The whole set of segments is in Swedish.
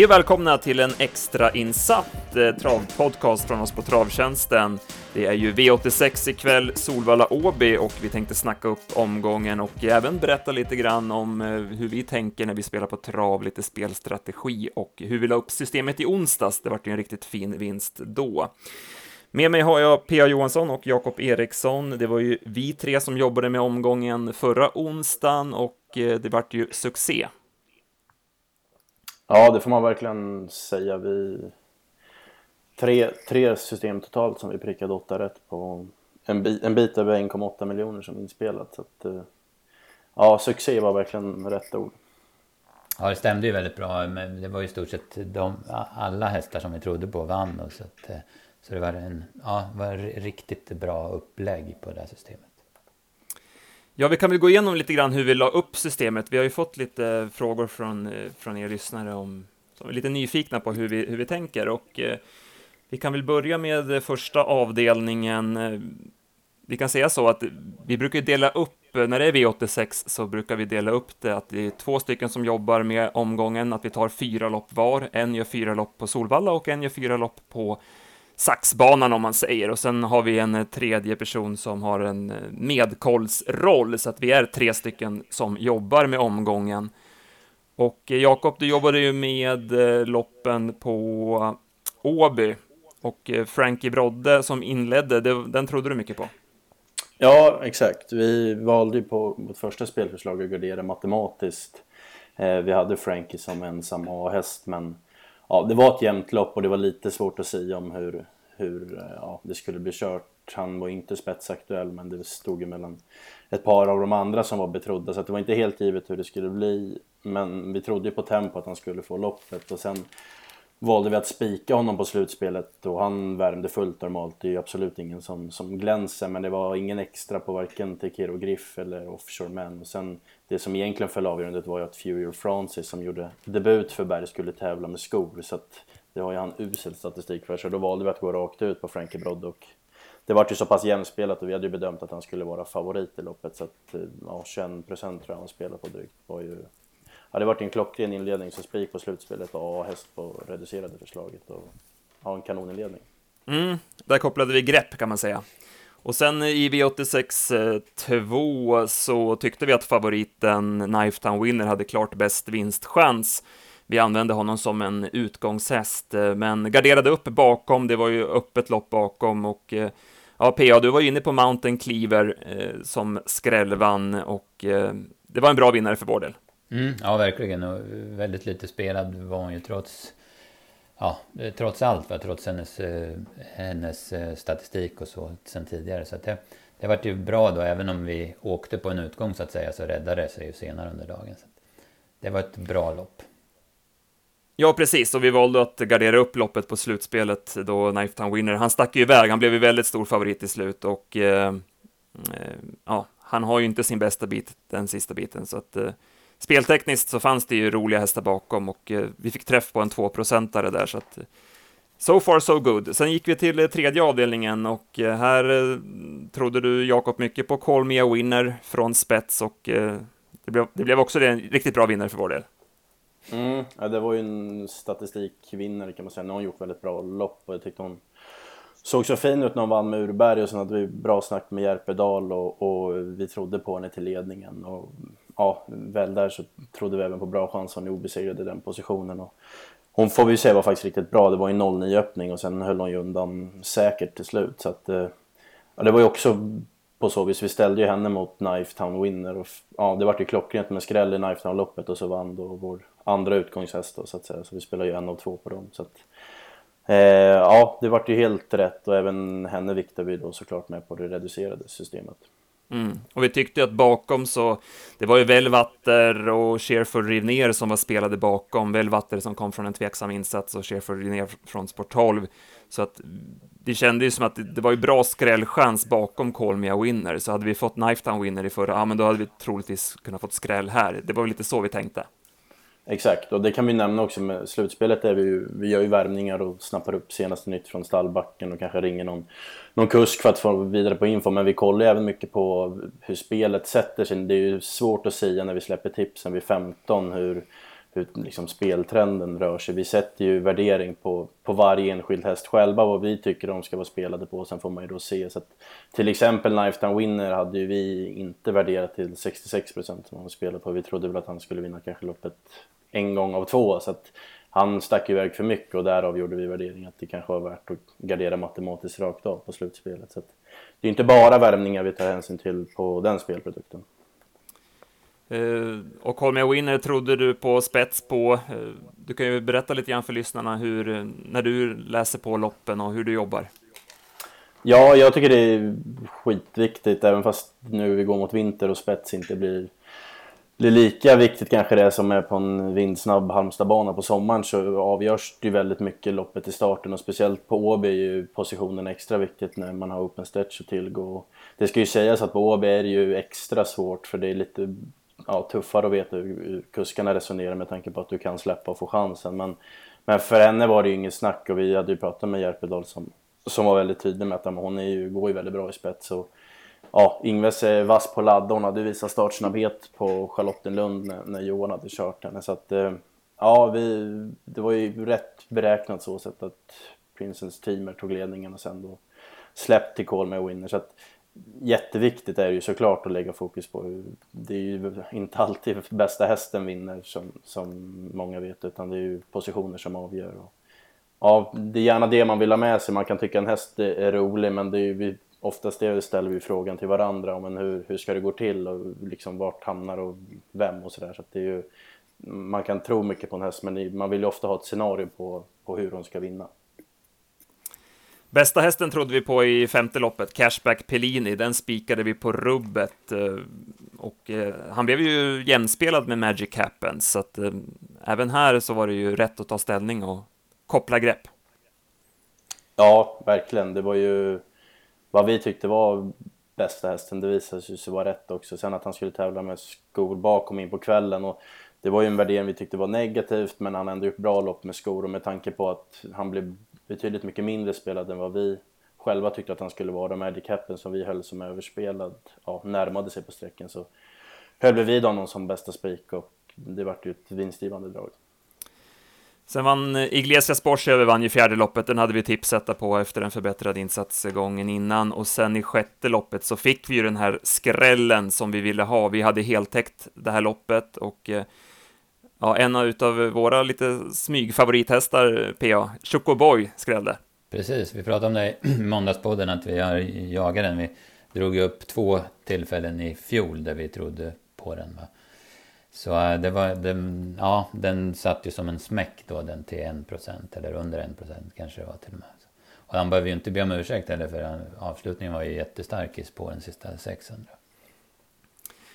Hej och välkomna till en extra insatt eh, travpodcast från oss på Travtjänsten. Det är ju V86 ikväll, Solvalla Åby och vi tänkte snacka upp omgången och även berätta lite grann om eh, hur vi tänker när vi spelar på trav, lite spelstrategi och hur vi la upp systemet i onsdags. Det vart ju en riktigt fin vinst då. Med mig har jag P.A. Johansson och Jakob Eriksson. Det var ju vi tre som jobbade med omgången förra onsdagen och eh, det vart ju succé. Ja, det får man verkligen säga. Vi... Tre, tre system totalt som vi prickade åtta rätt på. En, bit, en bit över 1,8 miljoner som inspelat. Så att, eh, ja, succé var verkligen rätt ord. Ja, det stämde ju väldigt bra. Men det var i stort sett de, alla hästar som vi trodde på vann. Och så, att, eh, så det var en ja, var riktigt bra upplägg på det här systemet. Ja, vi kan väl gå igenom lite grann hur vi la upp systemet. Vi har ju fått lite eh, frågor från, eh, från er lyssnare om, som är lite nyfikna på hur vi, hur vi tänker och eh, vi kan väl börja med eh, första avdelningen. Vi kan säga så att vi brukar dela upp, när det är V86 så brukar vi dela upp det att det är två stycken som jobbar med omgången, att vi tar fyra lopp var. En gör fyra lopp på Solvalla och en gör fyra lopp på saxbanan om man säger och sen har vi en eh, tredje person som har en eh, medkollsroll så att vi är tre stycken som jobbar med omgången. Och eh, Jakob, du jobbade ju med loppen på Åby och Frankie Brodde som inledde, den trodde du mycket på? Ja, exakt. Vi valde ju på vårt första spelförslag att gardera matematiskt. Vi hade Frankie som ensam A-häst men ja, det var ett jämnt lopp och det var lite svårt att säga om hur, hur ja, det skulle bli kört. Han var inte spetsaktuell men det stod ju mellan ett par av de andra som var betrodda så det var inte helt givet hur det skulle bli. Men vi trodde ju på tempo att han skulle få loppet och sen valde vi att spika honom på slutspelet och han värmde fullt normalt. Det är ju absolut ingen som, som glänser men det var ingen extra på varken Tekiro Griff eller Offshore Man. Och sen det som egentligen föll avgörandet var ju att Furier Francis som gjorde debut för Berg skulle tävla med skor så att det har ju han usel statistik för så då valde vi att gå rakt ut på Frankie Brodd och det var ju så pass jämspelat och vi hade ju bedömt att han skulle vara favorit i loppet så att eh, ja, 21% tror jag han spelade på drygt. Var ju Ja, det varit en klockren inledning så spik på slutspelet och A-häst på reducerade förslaget och ha en kanoninledning. Mm, där kopplade vi grepp kan man säga. Och sen i V86 2 eh, så tyckte vi att favoriten Knifetown Winner hade klart bäst vinstchans. Vi använde honom som en utgångshäst, eh, men garderade upp bakom, det var ju öppet lopp bakom och eh, ja, PA, du var ju inne på Mountain Cleaver eh, som skrällvann och eh, det var en bra vinnare för vår del. Mm, ja, verkligen. Och väldigt lite spelad var hon ju trots, ja, trots allt, va? trots hennes, eh, hennes eh, statistik och så sen tidigare. Så det, det vart ju bra då, även om vi åkte på en utgång så att säga, så räddade det sig ju senare under dagen. Så det var ett bra lopp. Ja, precis, och vi valde att gardera upp loppet på slutspelet då Knifetown Winner. Han stack ju iväg, han blev ju väldigt stor favorit i slut och eh, eh, ja, han har ju inte sin bästa bit den sista biten, så att eh, speltekniskt så fanns det ju roliga hästar bakom och eh, vi fick träff på en 2-procentare där, så att eh, So far so good. Sen gick vi till eh, tredje avdelningen och här trodde du, Jakob, mycket på Call Me A Winner från spets och det blev, det blev också en riktigt bra vinnare för vår del. Mm, ja, det var ju en statistikvinnare kan man säga. Nu har hon gjort väldigt bra lopp och jag tyckte hon såg så fin ut när hon vann med Urberg och sen hade vi bra snack med Järpedal och, och vi trodde på henne till ledningen. Och ja, väl där så trodde vi även på bra chans. Hon är obesegrad i den positionen. Och hon får vi säga var faktiskt riktigt bra. Det var en 0-9 öppning och sen höll hon ju undan säkert till slut. Så att, eh, ja, det var ju också på så vis. Vi ställde ju henne mot Knifetown Winner och ja, det vart ju klockrent med skräll i Knifetown-loppet och så vann då vår andra utgångshäst då, så att säga. Så vi spelade ju en av två på dem. Så att, eh, ja, det vart ju helt rätt och även henne viktade vi då såklart med på det reducerade systemet. Mm. Och vi tyckte att bakom så, det var ju Velvatter och Sherford Rivner som var spelade bakom, Velvatter som kom från en tveksam insats och Sherford Rivner från Sport 12. Så att det kändes ju som att det, det var ju bra skrällchans bakom Kolmia Winner, så hade vi fått Knifetown Winner i förra, ja men då hade vi troligtvis kunnat fått skräll här. Det var väl lite så vi tänkte. Exakt, och det kan vi nämna också med slutspelet. Är vi, ju, vi gör ju värvningar och snappar upp senaste nytt från stallbacken och kanske ringer någon, någon kusk för att få vidare på info. Men vi kollar ju även mycket på hur spelet sätter sig. Det är ju svårt att säga när vi släpper tipsen vid 15 hur, hur liksom speltrenden rör sig. Vi sätter ju värdering på, på varje enskild häst själva, vad vi tycker de ska vara spelade på. Sen får man ju då se. Så att, till exempel Lifetime Winner hade ju vi inte värderat till 66% som han spelade på. Vi trodde väl att han skulle vinna kanske loppet en gång av två. Så att han stack iväg för mycket och därav gjorde vi värderingen att det kanske var värt att gardera matematiskt rakt av på slutspelet. Så att det är inte bara värmningar vi tar hänsyn till på den spelprodukten. Eh, och Holmia Winner trodde du på spets på. Eh, du kan ju berätta lite grann för lyssnarna hur, när du läser på loppen och hur du jobbar. Ja, jag tycker det är skitviktigt, även fast nu vi går mot vinter och spets inte blir blir lika viktigt kanske det som är på en vindsnabb Halmstadbana på sommaren så avgörs det ju väldigt mycket loppet i starten och speciellt på Åby är ju positionen extra viktigt när man har open stretch att tillgå. Det ska ju sägas att på Åby är det ju extra svårt för det är lite ja, tuffare att veta hur kuskarna resonerar med tanke på att du kan släppa och få chansen. Men, men för henne var det ju inget snack och vi hade ju pratat med Järpedal som, som var väldigt tydlig med att hon är ju, går ju väldigt bra i spets. Och, ja, Ingves är vass på laddorna. hade visat startsnabbhet på Charlottenlund när, när Johan hade kört henne. Så att, eh, ja, vi, det var ju rätt beräknat så sätt att Princens teamer tog ledningen och sen då släppt till Call med Winner. Så att, jätteviktigt är ju såklart att lägga fokus på. Det är ju inte alltid bästa hästen vinner som, som många vet utan det är ju positioner som avgör. Och, ja, det är gärna det man vill ha med sig. Man kan tycka en häst är rolig men det är ju oftast det ställer vi frågan till varandra om hur, hur ska det gå till och liksom vart hamnar och vem och sådär. Så, det är ju, man kan tro mycket på en häst men man vill ju ofta ha ett scenario på, på hur hon ska vinna. Bästa hästen trodde vi på i femte loppet, Cashback Pellini. Den spikade vi på rubbet. Eh, och eh, han blev ju jämspelad med Magic Happens, så att eh, även här så var det ju rätt att ta ställning och koppla grepp. Ja, verkligen. Det var ju vad vi tyckte var bästa hästen, det visade sig vara rätt också. Sen att han skulle tävla med skor bakom in på kvällen och det var ju en värdering vi tyckte var negativt men han ändå gjort bra lopp med skor och med tanke på att han blev betydligt mycket mindre spelad än vad vi själva tyckte att han skulle vara. Magic Happen som vi höll som överspelad, ja, närmade sig på sträckan så höll vi vid honom som bästa spik och det vart ju ett vinstgivande drag. Sen vann eh, Iglesias Porsche vann ju fjärde loppet, den hade vi tipsetta på efter en förbättrad insats gången innan och sen i sjätte loppet så fick vi ju den här skrällen som vi ville ha. Vi hade heltäckt det här loppet och eh, ja, en av våra lite smygfavorithästar, PA, Chocoboy, skrällde. Precis, vi pratade om det i måndagspodden att vi har jagat den. Vi drog upp två tillfällen i fjol där vi trodde på den. Va? Så äh, det var, den, ja, den satt ju som en smäck då den till 1% eller under 1% kanske det var till och med. Och han behöver ju inte be om ursäkt heller för avslutningen var ju jättestark i spåren sista 600.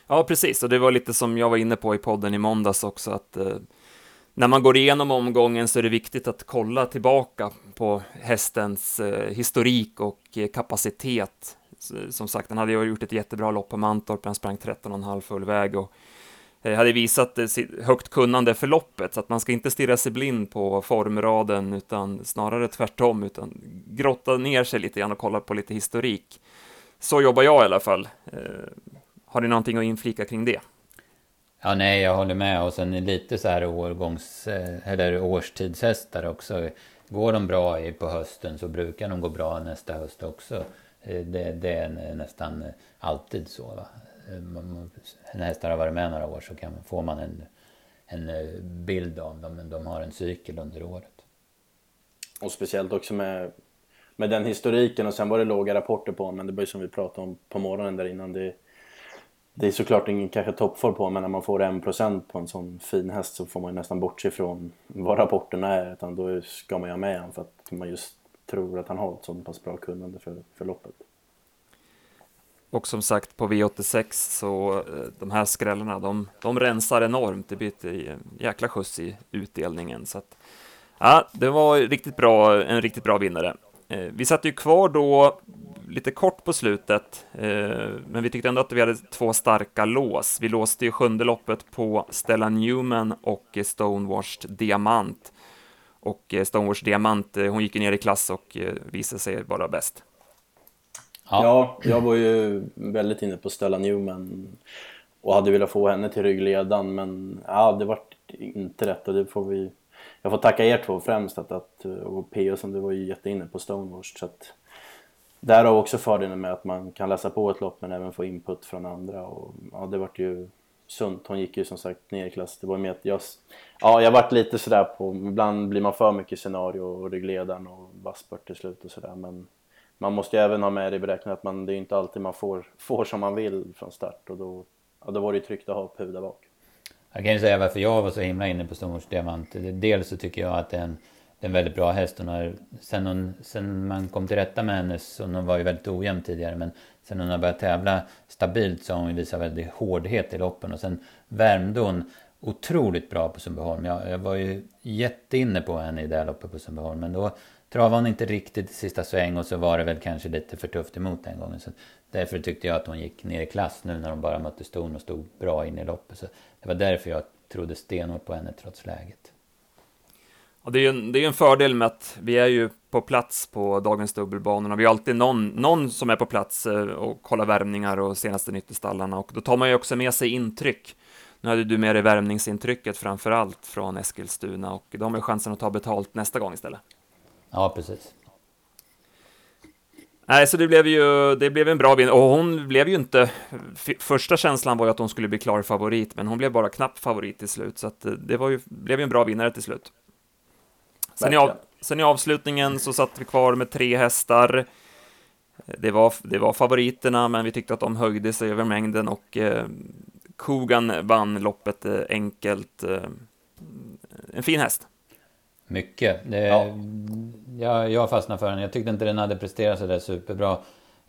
Ja, precis, och det var lite som jag var inne på i podden i måndags också, att eh, när man går igenom omgången så är det viktigt att kolla tillbaka på hästens eh, historik och eh, kapacitet. Som sagt, han hade ju gjort ett jättebra lopp på Mantorp, han sprang 13,5 full väg och Eh, hade visat eh, högt kunnande för loppet, så att man ska inte stirra sig blind på formraden, utan snarare tvärtom, utan grotta ner sig lite grann och kolla på lite historik. Så jobbar jag i alla fall. Eh, Eh, har ni någonting att inflika kring det? Ja, nej, jag håller med. Och sen lite så här årgångs, eh, eller årstidshästar också. Går de bra på hösten så brukar de gå bra nästa höst också. Det, det är nästan alltid så. Va? när hästar har varit med några år så kan, får man en, en eh, bild av dem, men de har en cykel under året. Och speciellt också med, med den historiken och sen var det låga rapporter på men det var ju som vi pratade om på morgonen där innan. Det, det är såklart ingen kanske toppform på men när man får en procent på en sån fin häst så får man nästan bortse från vad rapporterna är utan då ska man ju ha med honom för att man just tror att han har ett så pass bra kunnande för, för loppet. Och som sagt på V86 så eh, de här skrällarna, de, de rensar enormt. Det blir ett jäkla skjuts i utdelningen. Så att, ja, det var riktigt bra, en riktigt bra vinnare. Eh, vi satt ju kvar då lite kort på slutet, men vi tyckte ändå att vi hade två starka lås. Vi låste ju sjunde loppet på Stella Newman och Stonewashed Diamant. Och Stonewashed Diamant, hon gick ner i klass och visade sig vara bäst. Ja. ja, jag var ju väldigt inne på Stella Newman och hade velat få henne till ryggledan men ja, det var inte rätt och det får vi jag får tacka er två främst att, att och PO som du var ju jätteinne på Stonewash så att Därav också fördelen med att man kan läsa på ett lopp men även få input från andra och ja, det vart ju sunt. Hon gick ju som sagt ner i klass. Det var med att jag, ja, jag vart lite sådär på, ibland blir man för mycket scenario och ryggledaren och vasspurt till slut och sådär men man måste ju även ha med det i beräkningen att man, det är inte alltid man får, får som man vill från start och då, ja, då var det ju tryggt att ha Puda bak. Jag kan ju säga varför jag var så himla inne på Stormors Diamant. Dels så tycker jag att den en, det är en väldigt bra häst. Hon har, sen, hon, sen man kom till rätta med henne, så hon var ju väldigt ojämn tidigare, men sen hon har börjat tävla stabilt så har hon visat väldigt hårdhet i loppen. Och sen värmde hon otroligt bra på Sundbyholm. Jag, jag var ju jätteinne på henne i det här loppet på Sundbyholm, men då travade hon inte riktigt i sista sväng och så var det väl kanske lite för tufft emot den gången. Så därför tyckte jag att hon gick ner i klass nu när hon bara mötte ston och stod bra in i loppet. Så det var därför jag trodde stenhårt på henne trots läget. Och det är ju en, det är en fördel med att vi är ju på plats på dagens dubbelbanorna. Vi har alltid någon, någon som är på plats eh, och kollar värmningar och senaste nytt i stallarna och då tar man ju också med sig intryck. Nu hade du med dig värmningsintrycket framför allt från Eskilstuna och de har chansen att ta betalt nästa gång istället. Ja, precis. Nej, så det blev ju det blev en bra vinst och hon blev ju inte... Första känslan var ju att hon skulle bli klar favorit, men hon blev bara knapp favorit till slut, så att det var ju, blev ju en bra vinnare till slut. Sen i, av, sen i avslutningen så satt vi kvar med tre hästar. Det var, det var favoriterna, men vi tyckte att de höjde sig över mängden och eh, Kogan vann loppet eh, enkelt. Eh, en fin häst. Mycket. Det, ja. jag, jag fastnade för den. Jag tyckte inte den hade presterat så där superbra.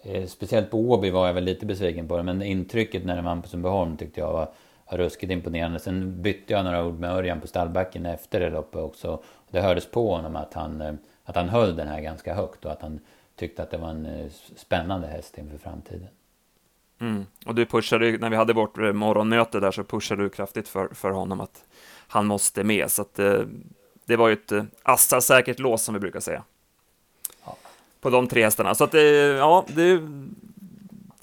Eh, speciellt på Åby var jag väl lite besviken på den, men intrycket när den vann på Sundbyholm tyckte jag var, var ruskigt imponerande. Sen bytte jag några ord med Örjan på stallbacken efter det loppet också. Det hördes på honom att han, eh, att han höll den här ganska högt och att han tyckte att det var en eh, spännande häst inför framtiden. Mm. Och du pushade, när vi hade vårt eh, morgonmöte där så pushade du kraftigt för, för honom att han måste med. Så att, det var ju ett Assa-säkert lås som vi brukar säga. Ja. På de tre hästarna. Så att ja, det,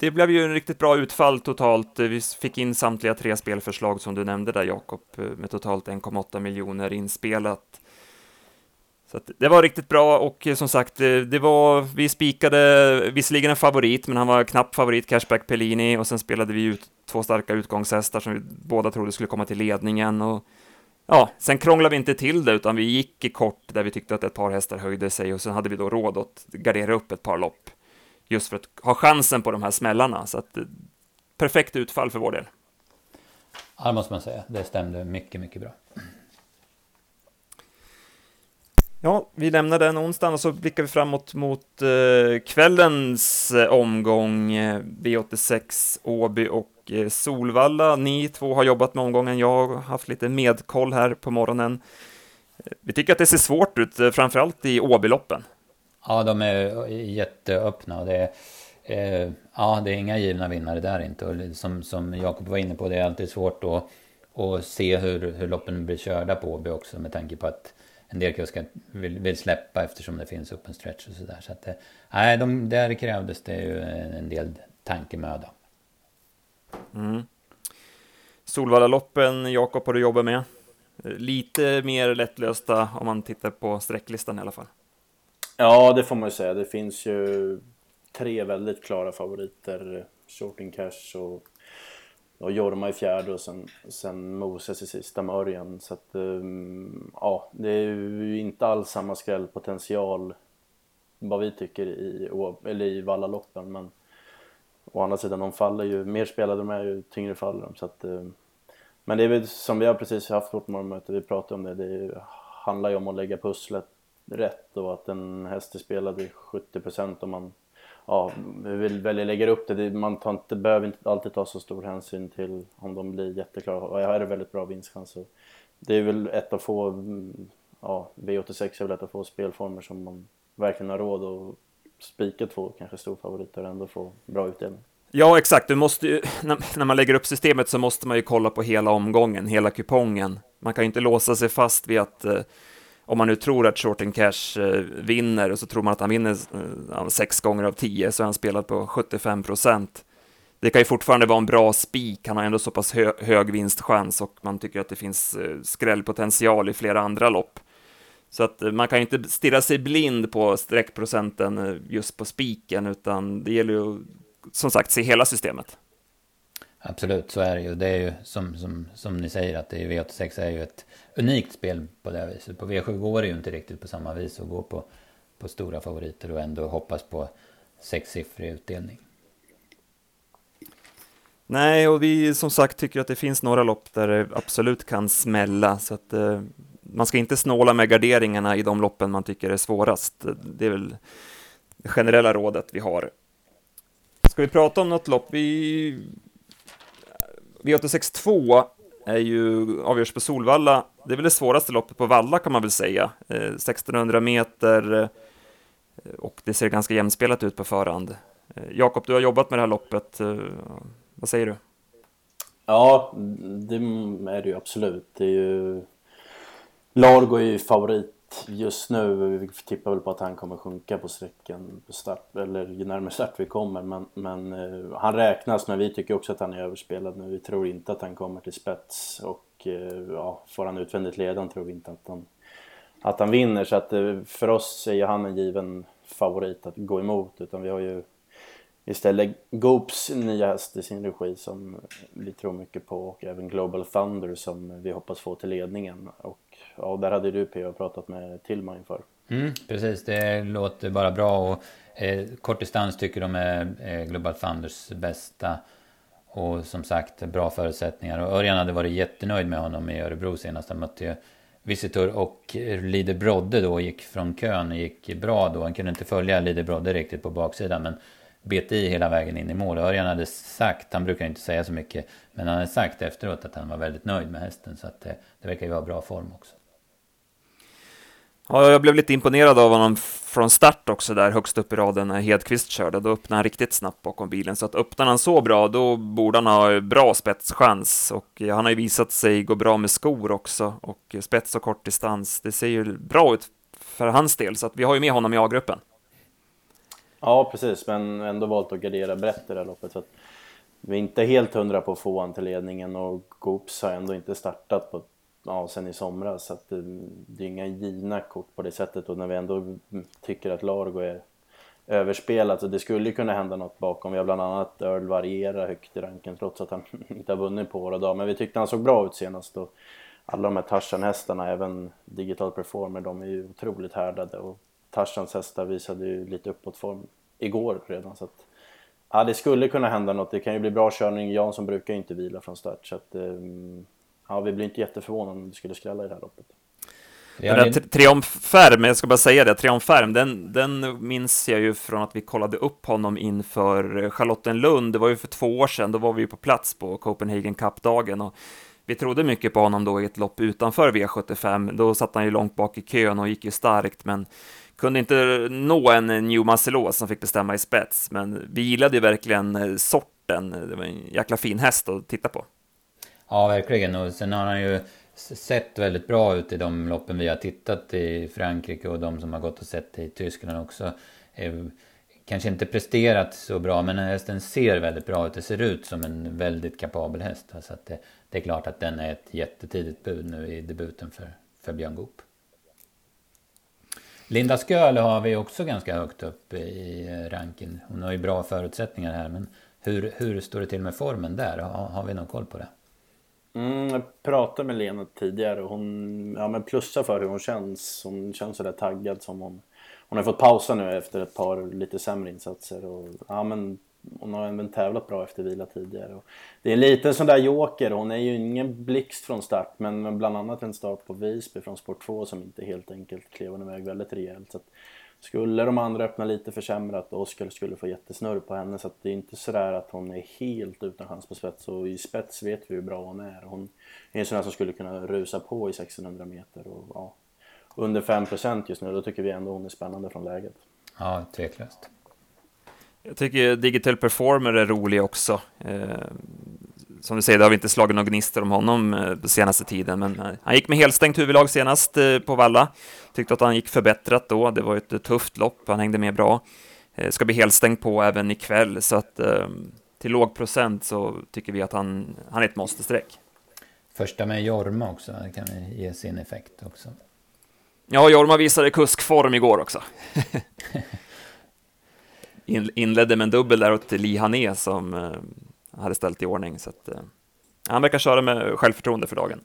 det blev ju en riktigt bra utfall totalt. Vi fick in samtliga tre spelförslag som du nämnde där Jakob, eh, med totalt 1,8 miljoner inspelat. Så det var riktigt bra och eh, som sagt, eh, det var, vi spikade visserligen en favorit, men han var knapp favorit, Cashback Pellini, och sen spelade vi ut två starka utgångshästar som vi båda trodde skulle komma till ledningen. Och, ja, sen krånglade vi inte till det, utan vi gick i kort där vi tyckte att ett par hästar höjde sig och sen hade vi då råd att gardera upp ett par lopp just för att ha chansen på de här smällarna. Så att, perfekt utfall för vår del. Ja, det måste man säga. Det stämde mycket, mycket bra. Ja, vi lämnar den onsdagen och så blickar vi framåt mot eh, kvällens eh, omgång eh, V86 Åby och eh, Solvalla. Ni två har jobbat med omgången, jag har haft lite medkoll här på morgonen. Vi tycker att det ser svårt ut, eh, framförallt i Åbyloppen. Ja, de är jätteöppna och det är, eh, ja, det är inga givna vinnare där inte. Och som, som Jakob var inne på, det är alltid svårt att, att se hur, hur loppen blir körda på Åby också med tanke på att en del kuskar vill, vill släppa eftersom det finns open stretch och sådär. Så att, eh, nej, de, där krävdes det ju en del tankemöda. Mm. Solvallaloppen, Jakob, har du jobbat med? Lite mer lättlösta om man tittar på sträcklistan i alla fall. Ja, det får man ju säga. Det finns ju tre väldigt klara favoriter. Shorting Cash och och Jorma i fjärde och sen, sen Moses i sista med Örjan. Så att, um, ja, det är ju inte alls samma skrällpotential vad vi tycker i, eller i Vallaloppen. Men å andra sidan, de faller ju, mer spelade de är ju tyngre faller de. Så att, um, men det är väl som vi har precis haft vårt morgonmöte, vi pratade om det, det handlar ju om att lägga pusslet rätt och att en häst är spelad i 70% om man ja, vill välja lägga upp det. Man tar inte, behöver inte alltid ta så stor hänsyn till om de blir jätteklara. Och här är det väldigt bra vinstchanser. Det är väl ett av få, ja, V86 är väl ett av få spelformer som man verkligen har råd att spika två kanske storfavoriter och ändå få bra utdelning. Ja, exakt. Du måste ju, när man lägger upp systemet så måste man ju kolla på hela omgången, hela kupongen. Man kan ju inte låsa sig fast vid att eh, om man nu tror att Shorten Cash eh, vinner och så tror man att han vinner eh, sex gånger av tio så är han spelad på 75 procent. det kan ju fortfarande vara en bra spik, han har ändå så pass hö hög vinstchans och man tycker att det finns eh, skrällpotential i flera andra lopp. Så att man kan ju inte stirra sig blind på streckprocenten just på spiken, utan det gäller ju som sagt se hela systemet. Absolut, så är det ju. Det är ju som, som, som ni säger att det är V86 är ju ett unikt spel på det här viset. På V7 går det ju inte riktigt på samma vis att gå på, på stora favoriter och ändå hoppas på sexsiffrig utdelning. Nej, och vi som sagt tycker att det finns några lopp där det absolut kan smälla, så att eh, man ska inte snåla med garderingarna i de loppen man tycker är svårast. Det är väl det generella rådet vi har. Ska vi prata om något lopp? Vi... V862 är ju, avgörs på Solvalla. Det är väl det svåraste loppet på Valla kan man väl säga. Eh, 1600 meter eh, och det ser ganska jämspelat ut på förhand. Eh, Jakob, du har jobbat med det här loppet. Eh, vad säger du? Ja, det är det ju absolut. Det är ju... Largo är ju favorit just nu. Vi tippar väl på att han kommer sjunka på sträckan på start, eller ju närmare start vi kommer. Men, men uh, han räknas, men vi tycker också att han är överspelad nu. Vi tror inte att han kommer till spets och uh, ja, får han utvändigt ledan tror vi inte att han, att han vinner. Så att uh, för oss är ju han en given favorit att gå emot. Utan vi har ju istället Goops nya häst i sin regi som vi tror mycket på och även Global Thunder som vi hoppas få till ledningen. Och ja, där hade du P.O. pratat med Tillman inför. Mm, precis, det låter bara bra och eh, kortdistans tycker de är eh, Global Thunders bästa. Och som sagt, bra förutsättningar. Och Örjan hade varit jättenöjd med honom i Örebro senast. Han mötte ju Visitor och eh, Lider Brodde då gick från kön och gick bra då. Han kunde inte följa Lider Brodde riktigt på baksidan men bet i hela vägen in i mål. Örjan hade sagt, han brukar inte säga så mycket, men han hade sagt efteråt att han var väldigt nöjd med hästen. Så att det, det verkar ju vara bra form också. Ja, jag blev lite imponerad av honom från start också där högst upp i raden när Hedqvist körde. Då öppnade han riktigt snabbt bakom bilen, så att öppnar han så bra, då borde han ha bra spetschans. Och eh, han har ju visat sig gå bra med skor också, och spets och kortdistans. Det ser ju bra ut för hans del, så att vi har ju med honom i A-gruppen. Ja, precis, men ändå valt att gardera brett i det här loppet. Så att vi är inte helt hundra på att få han till ledningen och Goops har ändå inte startat på, ja, sen i somras. Så att det, det är inga givna kort på det sättet och när vi ändå tycker att Largo är överspelat så det skulle kunna hända något bakom. Vi har bland annat Earl Variera högt i ranken trots att han inte har vunnit på våra dag. Men vi tyckte han såg bra ut senast och alla de här Tarzan-hästarna, även Digital Performer, de är ju otroligt härdade och Tarzans hästar visade ju lite uppåtform igår redan. Så att, ja, det skulle kunna hända något. Det kan ju bli bra körning. Jansson brukar ju inte vila från start. Så att, ehm, ja, vi blir inte jätteförvånade om det skulle skrälla i det här loppet. Den där Triumfärm, jag ska bara säga det, Triumfärm, den, den minns jag ju från att vi kollade upp honom inför Charlottenlund, det var ju för två år sedan, då var vi ju på plats på Copenhagen Cup-dagen och vi trodde mycket på honom då i ett lopp utanför V75, då satt han ju långt bak i kön och gick ju starkt, men kunde inte nå en New Muscleås som fick bestämma i spets, men vi gillade ju verkligen eh, sorten. Det var en jäkla fin häst att titta på. Ja, verkligen. Och sen har han ju sett väldigt bra ut i de loppen vi har tittat i Frankrike och de som har gått och sett i Tyskland också. Eh, kanske inte presterat så bra, men hästen ser väldigt bra ut. Det ser ut som en väldigt kapabel häst. Så att det, det är klart att den är ett jättetidigt bud nu i debuten för, för Björn Goop. Linda Sköl har vi också ganska högt upp i ranken. Hon har ju bra förutsättningar här, men hur, hur står det till med formen där? Har, har vi någon koll på det? Mm, jag pratade med Lena tidigare och hon ja, men plussar för hur hon känns. Hon känns sådär taggad som hon... Hon har fått pausa nu efter ett par lite sämre insatser och ja, men hon har även tävlat bra efter vila tidigare. Och det är en liten sån där joker. Hon är ju ingen blixt från start men bland annat en start på Visby från sport 2 som inte helt enkelt klev hon iväg väldigt rejält. Så att skulle de andra öppna lite försämrat och Oskar skulle få jättesnurr på henne så att det är inte sådär att hon är helt utan chans på spets och i spets vet vi hur bra hon är. Hon är en sån här som skulle kunna rusa på i 1600 meter och ja, under 5% just nu då tycker vi ändå hon är spännande från läget. Ja, tveklöst. Jag tycker Digital Performer är rolig också. Eh, som du säger, det har vi inte slagit några gnistor om honom eh, senaste tiden, men eh, han gick med helstängt huvudlag senast eh, på Valla. Tyckte att han gick förbättrat då, det var ett tufft lopp, han hängde med bra. Ska bli helstängt på även ikväll, så att till låg procent så tycker vi att han, han är ett måste-streck. Första med Jorma också, det kan ge sin effekt också. Ja, Jorma visade kuskform igår också. inledde med en dubbel där åt Li Hané som eh, hade ställt i ordning. Så att, eh, han verkar köra med självförtroende för dagen.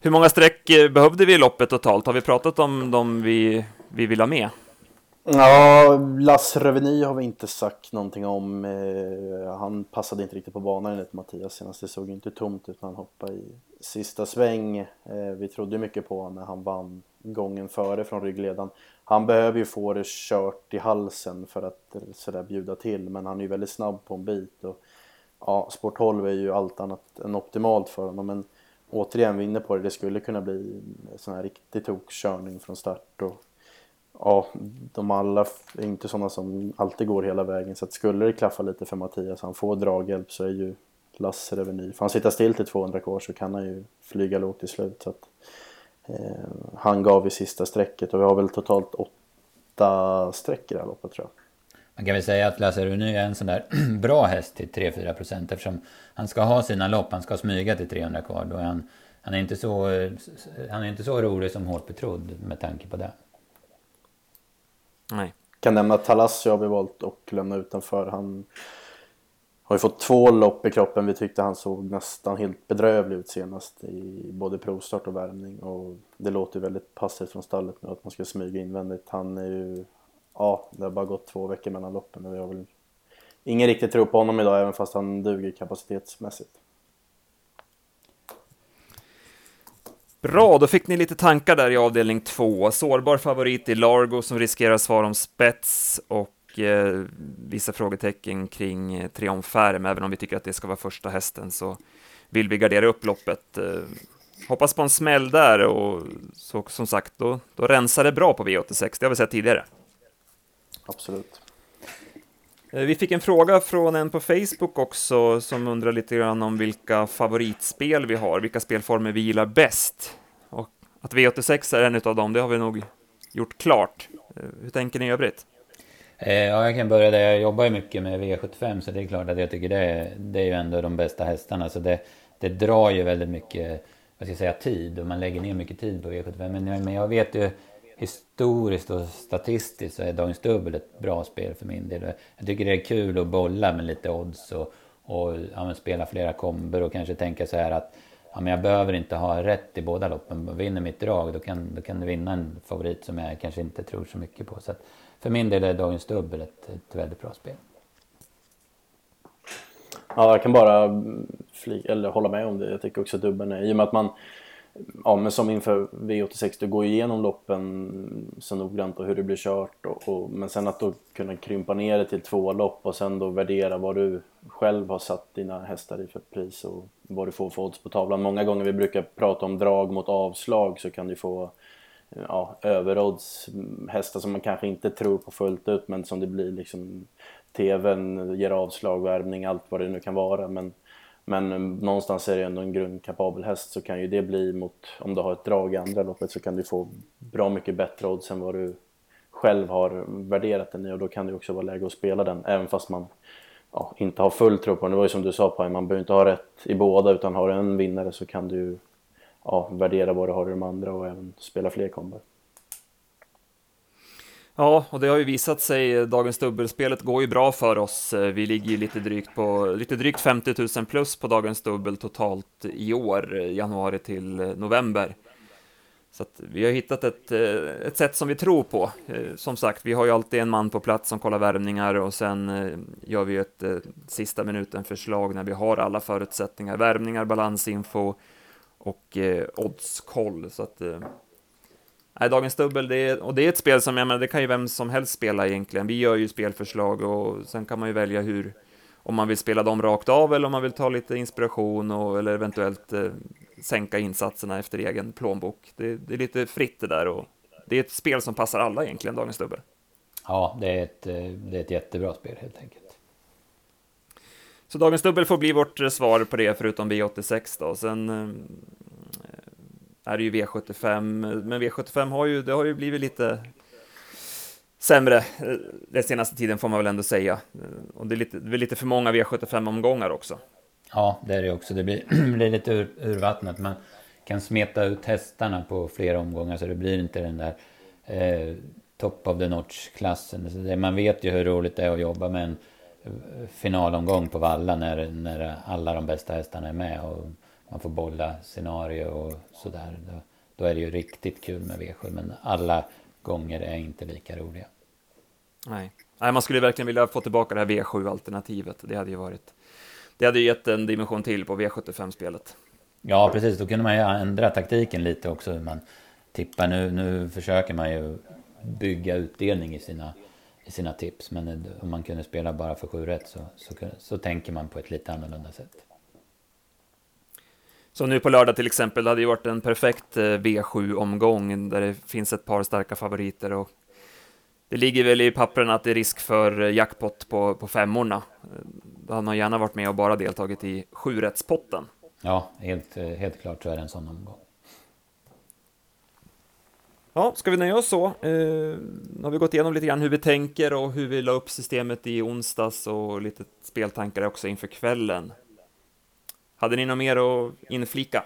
Hur många streck eh, behövde vi i loppet totalt? Har vi pratat om de vi, vi vill ha med? Ja, Lasse Reveny har vi inte sagt någonting om. Han passade inte riktigt på banan enligt Mattias senast. Det såg inte tomt ut när han hoppade i sista sväng. Vi trodde mycket på honom när han vann gången före från ryggledan. Han behöver ju få det kört i halsen för att sådär bjuda till, men han är ju väldigt snabb på en bit. Och, ja, sport 12 är ju allt annat än optimalt för honom, men återigen, vi är inne på det, det skulle kunna bli sån här riktig tokkörning från start. Och, ja, de alla är inte sådana som alltid går hela vägen, så att skulle det klaffa lite för Mattias, han får draghjälp, så är ju Lasse Reveny. Får han sitta still till 200 kvar så kan han ju flyga lågt till slut. Så att, han gav i sista strecket och vi har väl totalt åtta streck i det här loppet tror jag. Man kan väl säga att Lasse Rune är en sån där bra häst till 3-4 procent eftersom han ska ha sina lopp, han ska smyga till 300 kvar. Då är han, han, är inte så, han är inte så rolig som hårt betrodd med tanke på det. Nej. Kan nämna att Talassi har vi valt att lämna utanför. Han har ju fått två lopp i kroppen. Vi tyckte han såg nästan helt bedrövlig ut senast i både provstart och värmning. Och det låter väldigt passivt från stallet nu att man ska smyga invändigt. Han är ju... Ja, det har bara gått två veckor mellan loppen och vi har väl ingen riktigt tro på honom idag även fast han duger kapacitetsmässigt. Bra, då fick ni lite tankar där i avdelning två. Sårbar favorit i Largo som riskerar svar om spets och eh, vissa frågetecken kring eh, Triumph även om vi tycker att det ska vara första hästen så vill vi gardera upp loppet. Eh, hoppas på en smäll där och så, som sagt, då, då rensar det bra på V86, det har vi sett tidigare. Absolut. Vi fick en fråga från en på Facebook också som undrar lite grann om vilka favoritspel vi har, vilka spelformer vi gillar bäst. Och att V86 är en av dem, det har vi nog gjort klart. Hur tänker ni i övrigt? Eh, ja, jag kan börja där. Jag jobbar ju mycket med V75 så det är klart att jag tycker det är, det är ju ändå de bästa hästarna. Så det, det drar ju väldigt mycket, vad ska jag säga, tid och man lägger ner mycket tid på V75. Men, men jag vet ju historiskt och statistiskt så är Dagens Dubbel ett bra spel för min del. Jag tycker det är kul att bolla med lite odds och, och ja, spela flera komber och kanske tänka så här att ja, men jag behöver inte ha rätt i båda loppen. Vinner mitt drag då kan, då kan du vinna en favorit som jag kanske inte tror så mycket på. Så att, för min del är Dagens Dubbel ett, ett väldigt bra spel. Ja, jag kan bara fly, eller hålla med om det. Jag tycker också att dubbeln är, i och med att man Ja men som inför V86, du går igenom loppen så noggrant och hur det blir kört och, och, men sen att då kunna krympa ner det till två lopp och sen då värdera vad du själv har satt dina hästar i för pris och vad du får för odds på tavlan. Många gånger vi brukar prata om drag mot avslag så kan du få ja, överodds hästar som man kanske inte tror på fullt ut men som det blir liksom TVn ger avslag, värmning, allt vad det nu kan vara. Men, men någonstans är det ändå en grundkapabel häst så kan ju det bli mot, om du har ett drag i andra loppet så kan du få bra mycket bättre odds än vad du själv har värderat den i och då kan det också vara läge att spela den även fast man ja, inte har full tro på den. Det var ju som du sa Paj, man behöver inte ha rätt i båda utan har du en vinnare så kan du ja, värdera vad du har i de andra och även spela fler kombar. Ja, och det har ju visat sig, dagens dubbelspelet går ju bra för oss. Vi ligger ju lite drygt på, lite drygt 50 000 plus på dagens dubbel totalt i år, januari till november. Så att vi har hittat ett, eh, ett sätt som vi tror på. Eh, som sagt, vi har ju alltid en man på plats som kollar värvningar och sen eh, gör vi ett sista minuten förslag när vi har alla förutsättningar, värvningar, balansinfo, och eh, oddskoll. Så att, eh, dagens dubbel, det är, och det är ett spel som, jag menar, det kan ju vem som helst spela egentligen. Vi gör ju spelförslag och sen kan man ju välja hur, om man vill spela dem rakt av eller om man vill ta lite inspiration och, eller eventuellt eh, sänka insatserna efter egen plånbok. Det, det, är lite fritt det där och det är ett spel som passar alla egentligen, dagens dubbel. Ja, det är ett, eh, det är ett jättebra spel helt enkelt. Så dagens dubbel får bli vårt eh, svar på det, förutom V86 då. Sen eh, är det ju V75, eh, men V75 har ju, det har ju blivit lite sämre den senaste tiden får man väl ändå säga. Och det är lite, det är lite för många V75-omgångar också. Ja, det är det också. Det blir, blir lite ur, urvattnat. Man kan smeta ut hästarna på flera omgångar så det blir inte den där eh, top of the notch-klassen. Man vet ju hur roligt det är att jobba med en finalomgång på Valla när, när alla de bästa hästarna är med och man får bolla scenario och sådär. Då, då är det ju riktigt kul med V7 men alla gånger är inte lika roliga. Nej. Nej, man skulle verkligen vilja få tillbaka det här V7-alternativet. Det hade ju varit... Det hade ju gett en dimension till på V75-spelet. Ja, precis. Då kunde man ju ändra taktiken lite också. Hur man tippar. Nu, nu försöker man ju bygga utdelning i sina, i sina tips. Men om man kunde spela bara för 7 rätt så, så, så tänker man på ett lite annorlunda sätt. Så nu på lördag till exempel, det hade ju varit en perfekt eh, V7-omgång där det finns ett par starka favoriter och det ligger väl i pappren att det är risk för eh, jackpot på, på femmorna. Eh, då hade man gärna varit med och bara deltagit i sjurättspotten. Ja, helt, helt klart så är det en sån omgång. Ja, ska vi nöja oss så? Eh, nu har vi gått igenom lite grann hur vi tänker och hur vi la upp systemet i onsdags och lite speltankar också inför kvällen. Hade ni något mer att inflika?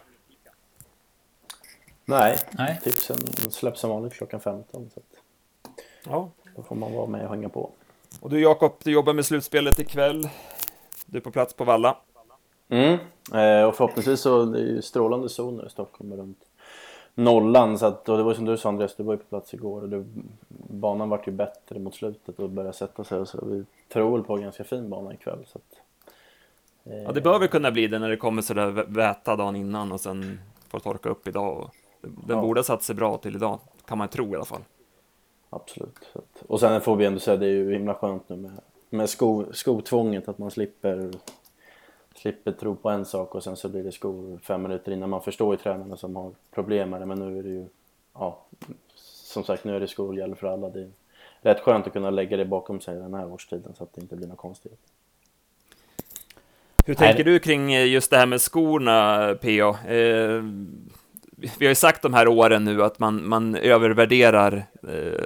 Nej, Nej. tipsen släpps som vanligt klockan 15. Så ja. Då får man vara med och hänga på. Och du Jakob, du jobbar med slutspelet ikväll. Du är på plats på Valla. Mm, eh, och förhoppningsvis så det är ju strålande zoner i Stockholm runt nollan. Så att, och det var som du sa Andreas, du var ju på plats igår och det, banan vart ju bättre mot slutet och började sätta sig. Så vi tror väl på en ganska fin bana ikväll. Så att, Ja, det bör väl kunna bli det när det kommer sådär väta dagen innan och sen får torka upp idag. Den ja. borde ha satt sig bra till idag, kan man tro i alla fall. Absolut. Och sen får vi ändå säga, det är ju himla skönt nu med, med sko, skotvånget, att man slipper, slipper tro på en sak och sen så blir det skor fem minuter innan. Man förstår ju tränarna som har problem med det, men nu är det ju, ja, som sagt, nu är det skor gäller för alla. Det är rätt skönt att kunna lägga det bakom sig den här årstiden så att det inte blir något konstigt. Hur tänker du kring eh, just det här med skorna, PA? Eh, vi har ju sagt de här åren nu att man, man övervärderar, eh,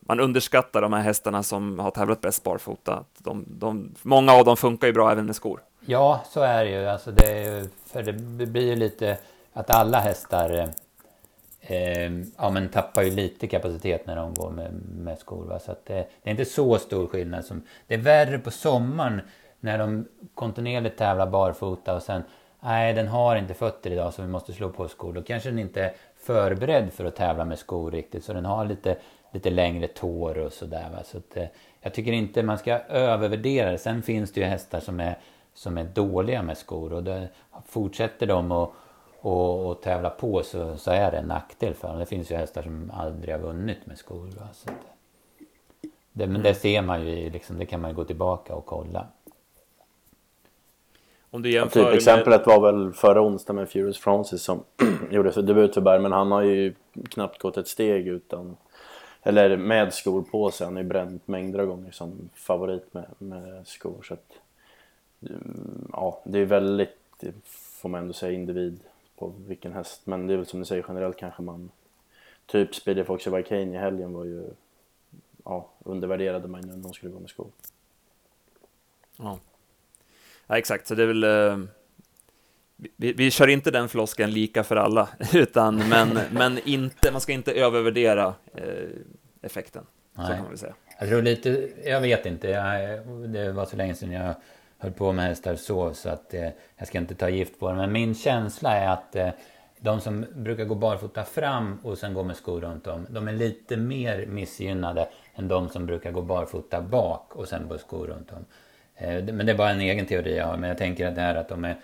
man underskattar de här hästarna som har tävlat bäst barfota. De, de, många av dem funkar ju bra även med skor. Ja, så är det ju. Alltså det, är, för det blir ju lite att alla hästar eh, eh, ja, men tappar ju lite kapacitet när de går med, med skor. Va? Så att det, det, är inte så stor skillnad. Som, det är värre på sommaren när de kontinuerligt tävlar barfota och sen nej den har inte fötter idag så vi måste slå på skor. Då kanske den inte är förberedd för att tävla med skor riktigt så den har lite, lite längre tår och sådär. Så att, eh, jag tycker inte man ska övervärdera det. Sen finns det ju hästar som är, som är dåliga med skor och det, fortsätter de att och, och tävla på så, så är det en nackdel för dem. Det finns ju hästar som aldrig har vunnit med skor. Va? Så det, men det ser man ju, liksom, det kan man ju gå tillbaka och kolla. Om du jämför ja, typ exemplet med... var väl förra onsdagen med Furious Francis som gjorde för debut för Berg, men han har ju knappt gått ett steg utan eller med skor på sig. Han har ju bränt mängder av gånger som favorit med, med skor. Så att, mm, ja, det är väldigt, får man ändå säga, individ på vilken häst. Men det är väl som du säger generellt kanske man, typ Speedy Foxy Vicane i helgen var ju, ja, undervärderade man ju när de skulle gå med skor. Ja. Ja, exakt, så det är väl... Eh, vi, vi kör inte den flosken lika för alla, utan, men, men inte, man ska inte övervärdera eh, effekten. Nej. Så kan man väl säga. Jag tror lite, jag vet inte, jag, det var så länge sedan jag höll på med hästar så, så att eh, jag ska inte ta gift på det. Men min känsla är att eh, de som brukar gå barfota fram och sen gå med skor runt om, de är lite mer missgynnade än de som brukar gå barfota bak och sen gå skor runt om. Eh, men det är bara en egen teori jag har. Men jag tänker att det här att de är...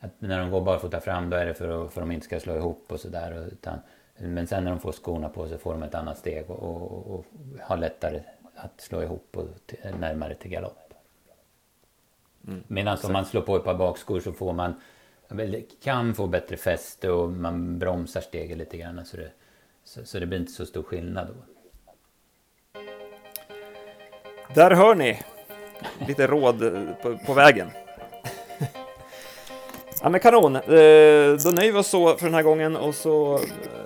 Att när de går barfota fram då är det för att, för att de inte ska slå ihop och sådär. Men sen när de får skorna på sig får de ett annat steg och, och, och har lättare att slå ihop och närmare till galopp. Mm. Medan om man slår på ett par bakskor så får man kan få bättre fäste och man bromsar steget lite grann. Så det, så, så det blir inte så stor skillnad då. Där hör ni lite råd på, på vägen. Ja men kanon, eh, då nöjer vi oss så för den här gången och så eh,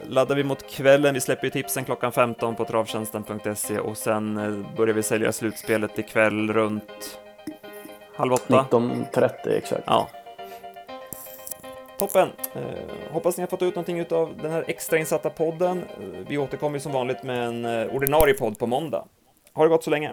laddar vi mot kvällen. Vi släpper ju tipsen klockan 15 på travtjänsten.se och sen eh, börjar vi sälja slutspelet ikväll runt halv åtta. 19.30 exakt. Ja. Toppen! Eh, hoppas ni har fått ut någonting av den här extrainsatta podden. Eh, vi återkommer som vanligt med en eh, ordinarie podd på måndag. Ha det gott så länge!